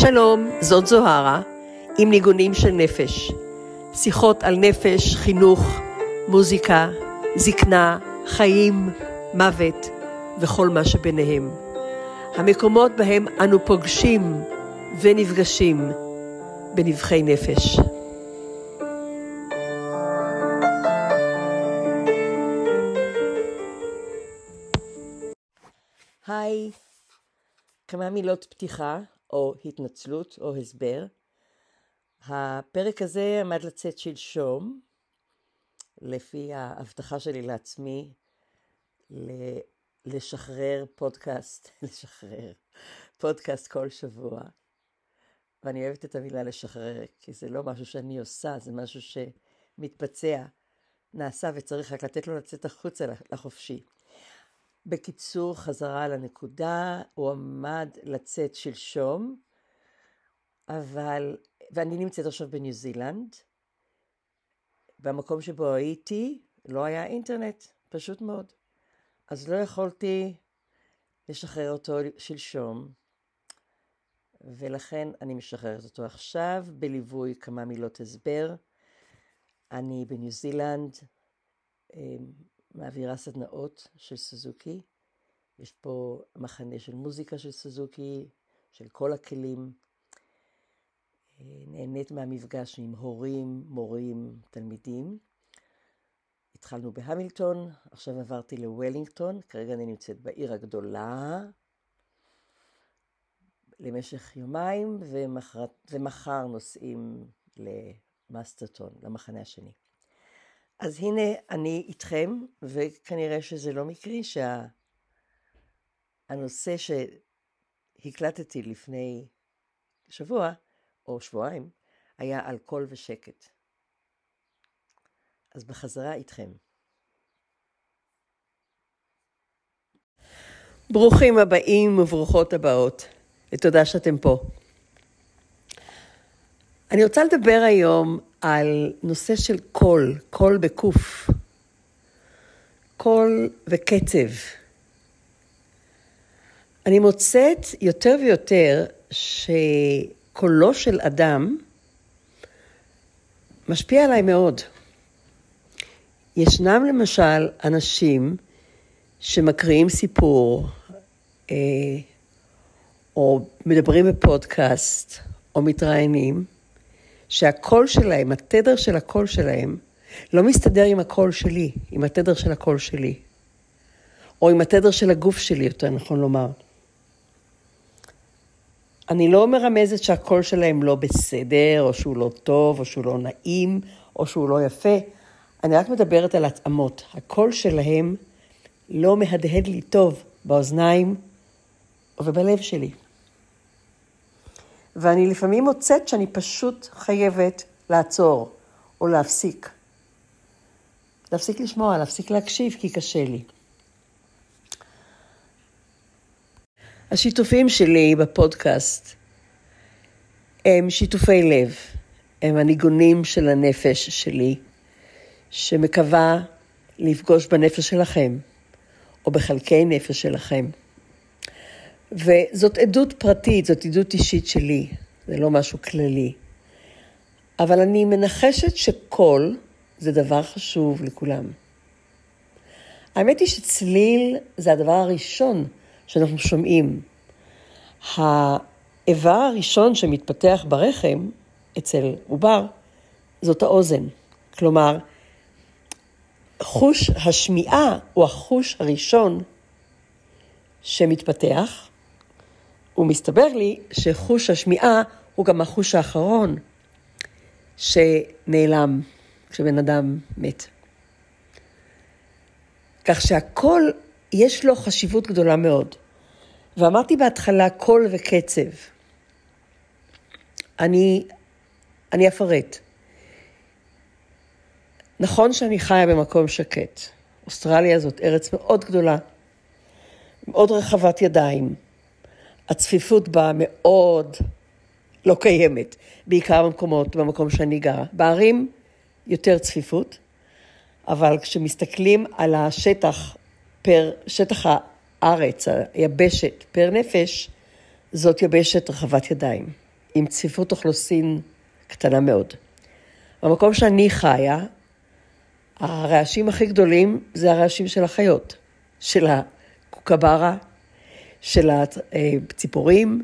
שלום, זאת זוהרה, עם ניגונים של נפש. שיחות על נפש, חינוך, מוזיקה, זקנה, חיים, מוות וכל מה שביניהם. המקומות בהם אנו פוגשים ונפגשים בנבחי נפש. היי, כמה מילות פתיחה או התנצלות או הסבר. הפרק הזה עמד לצאת שלשום, לפי ההבטחה שלי לעצמי לשחרר פודקאסט, לשחרר פודקאסט כל שבוע. ואני אוהבת את המילה לשחרר, כי זה לא משהו שאני עושה, זה משהו שמתבצע, נעשה וצריך רק לתת לו לצאת החוצה לחופשי. בקיצור, חזרה לנקודה, הוא עמד לצאת שלשום, אבל, ואני נמצאת עכשיו בניו זילנד. במקום שבו הייתי לא היה אינטרנט, פשוט מאוד. אז לא יכולתי לשחרר אותו שלשום, ולכן אני משחררת אותו עכשיו בליווי כמה מילות הסבר. אני בניו זילנד, אמ, מעבירה סדנאות של סוזוקי. יש פה מחנה של מוזיקה של סוזוקי, של כל הכלים. נהנית מהמפגש עם הורים, מורים, תלמידים. התחלנו בהמילטון, עכשיו עברתי לוולינגטון, כרגע אני נמצאת בעיר הגדולה למשך יומיים, ומחר, ומחר נוסעים למאסטרטון, למחנה השני. אז הנה אני איתכם, וכנראה שזה לא מקרי שהנושא שה... שהקלטתי לפני שבוע, או שבועיים, היה על קול ושקט. אז בחזרה איתכם. ברוכים הבאים וברוכות הבאות, ותודה שאתם פה. אני רוצה לדבר היום על נושא של קול, קול בקוף, קול וקצב. אני מוצאת יותר ויותר שקולו של אדם משפיע עליי מאוד. ישנם למשל אנשים שמקריאים סיפור, אה, או מדברים בפודקאסט, או מתראיינים, שהקול שלהם, התדר של הקול שלהם, לא מסתדר עם הקול שלי, עם התדר של הקול שלי. או עם התדר של הגוף שלי, יותר נכון לומר. אני לא מרמזת שהקול שלהם לא בסדר, או שהוא לא טוב, או שהוא לא נעים, או שהוא לא יפה. אני רק מדברת על התאמות. הקול שלהם לא מהדהד לי טוב באוזניים ובלב שלי. ואני לפעמים מוצאת שאני פשוט חייבת לעצור או להפסיק. להפסיק לשמוע, להפסיק להקשיב, כי קשה לי. השיתופים שלי בפודקאסט הם שיתופי לב, הם הניגונים של הנפש שלי, שמקווה לפגוש בנפש שלכם, או בחלקי נפש שלכם. וזאת עדות פרטית, זאת עדות אישית שלי, זה לא משהו כללי. אבל אני מנחשת שקול זה דבר חשוב לכולם. האמת היא שצליל זה הדבר הראשון שאנחנו שומעים. האיבר הראשון שמתפתח ברחם אצל עובר זאת האוזן. כלומר, חוש השמיעה הוא החוש הראשון שמתפתח, ומסתבר לי שחוש השמיעה הוא גם החוש האחרון שנעלם כשבן אדם מת. כך שהקול, יש לו חשיבות גדולה מאוד. ואמרתי בהתחלה קול וקצב. אני, אני אפרט. נכון שאני חיה במקום שקט. אוסטרליה זאת ארץ מאוד גדולה, מאוד רחבת ידיים. הצפיפות בה מאוד לא קיימת, בעיקר במקומות, במקום שאני גרה. בערים יותר צפיפות, אבל כשמסתכלים על השטח פר, שטח הארץ, היבשת פר נפש, זאת יבשת רחבת ידיים. עם צפיפות אוכלוסין קטנה מאוד. במקום שאני חיה, הרעשים הכי גדולים זה הרעשים של החיות, של הקוקברה, של הציפורים,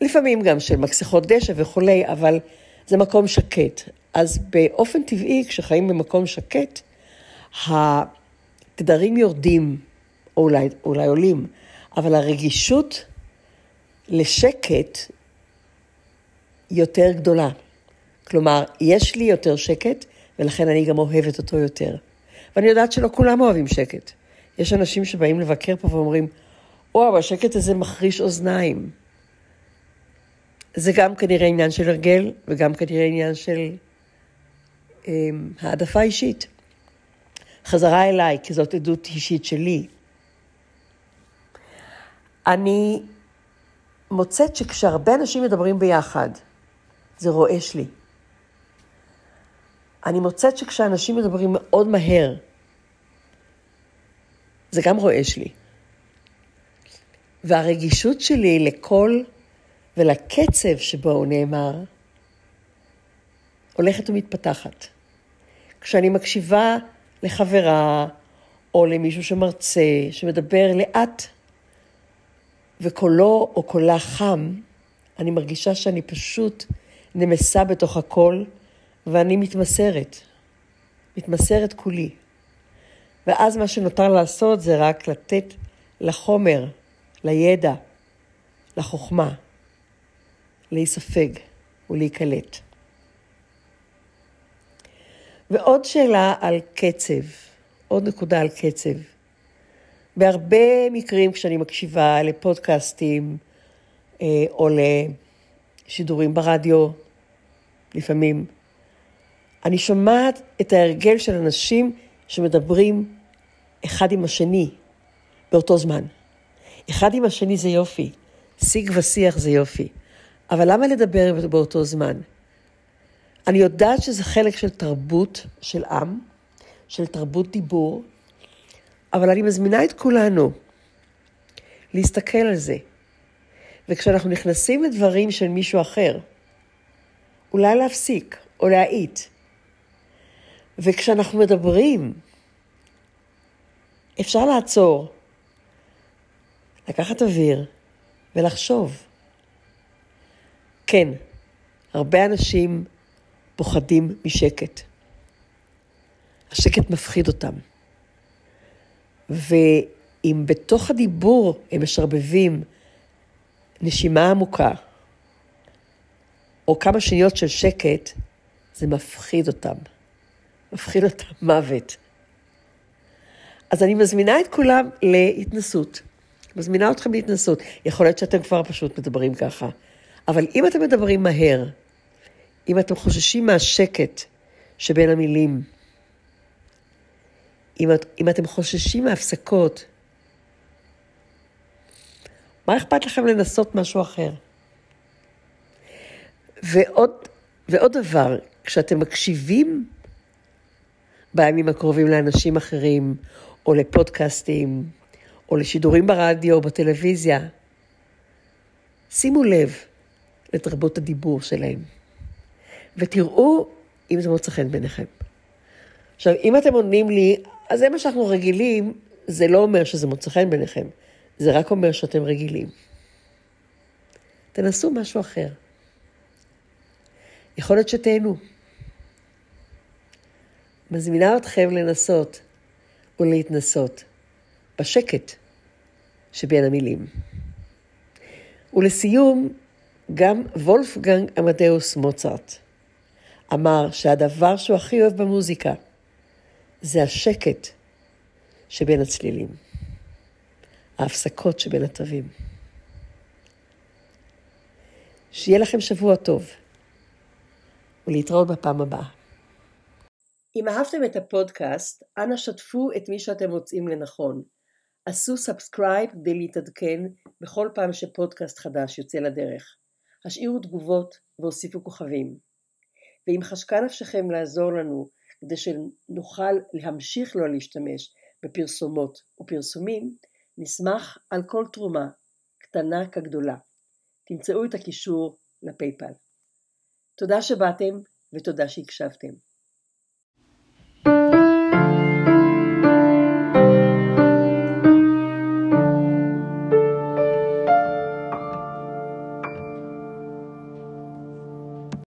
לפעמים גם של מקסחות דשא וכולי, אבל זה מקום שקט. אז באופן טבעי, כשחיים במקום שקט, התדרים יורדים, או אולי, אולי עולים, אבל הרגישות לשקט יותר גדולה. כלומר, יש לי יותר שקט, ולכן אני גם אוהבת אותו יותר. ואני יודעת שלא כולם אוהבים שקט. יש אנשים שבאים לבקר פה ואומרים, וואו, השקט הזה מחריש אוזניים. זה גם כנראה עניין של הרגל, וגם כנראה עניין של אה, העדפה אישית. חזרה אליי, כי זאת עדות אישית שלי. אני מוצאת שכשהרבה אנשים מדברים ביחד, זה רועש לי. אני מוצאת שכשאנשים מדברים מאוד מהר, זה גם רועש לי. והרגישות שלי לקול ולקצב שבו הוא נאמר, הולכת ומתפתחת. כשאני מקשיבה לחברה או למישהו שמרצה, שמדבר לאט, וקולו או קולה חם, אני מרגישה שאני פשוט נמסה בתוך הקול, ואני מתמסרת. מתמסרת כולי. ואז מה שנותר לעשות זה רק לתת לחומר, לידע, לחוכמה, להיספג ולהיקלט. ועוד שאלה על קצב, עוד נקודה על קצב. בהרבה מקרים כשאני מקשיבה לפודקאסטים אה, או לשידורים ברדיו, לפעמים, אני שומעת את ההרגל של אנשים שמדברים אחד עם השני באותו זמן. אחד עם השני זה יופי, שיג ושיח זה יופי, אבל למה לדבר באותו זמן? אני יודעת שזה חלק של תרבות של עם, של תרבות דיבור, אבל אני מזמינה את כולנו להסתכל על זה. וכשאנחנו נכנסים לדברים של מישהו אחר, אולי להפסיק או להאיט. וכשאנחנו מדברים, אפשר לעצור, לקחת אוויר ולחשוב. כן, הרבה אנשים פוחדים משקט. השקט מפחיד אותם. ואם בתוך הדיבור הם משרבבים נשימה עמוקה, או כמה שניות של שקט, זה מפחיד אותם. מפחיד אותם מוות. אז אני מזמינה את כולם להתנסות. מזמינה אתכם להתנסות. יכול להיות שאתם כבר פשוט מדברים ככה. אבל אם אתם מדברים מהר, אם אתם חוששים מהשקט שבין המילים, אם, את, אם אתם חוששים מהפסקות, מה אכפת לכם לנסות משהו אחר? ועוד, ועוד דבר, כשאתם מקשיבים בימים הקרובים לאנשים אחרים, או לפודקאסטים, או לשידורים ברדיו או בטלוויזיה, שימו לב לתרבות הדיבור שלהם, ותראו אם זה מוצא חן בעיניכם. עכשיו, אם אתם עונים לי, אז זה מה שאנחנו רגילים, זה לא אומר שזה מוצא חן בעיניכם, זה רק אומר שאתם רגילים. תנסו משהו אחר. יכול להיות שתהנו. מזמינה אתכם לנסות ולהתנסות בשקט שבין המילים. ולסיום, גם וולפגנג עמדאוס מוצרט אמר שהדבר שהוא הכי אוהב במוזיקה זה השקט שבין הצלילים, ההפסקות שבין התווים. שיהיה לכם שבוע טוב, ולהתראות בפעם הבאה. אם אהבתם את הפודקאסט, אנא שתפו את מי שאתם מוצאים לנכון. עשו subscribe כדי להתעדכן בכל פעם שפודקאסט חדש יוצא לדרך. השאירו תגובות והוסיפו כוכבים. ואם חשקה נפשכם לעזור לנו כדי שנוכל להמשיך לא להשתמש בפרסומות ופרסומים, נשמח על כל תרומה, קטנה כגדולה. תמצאו את הקישור לפייפל. תודה שבאתם ותודה שהקשבתם.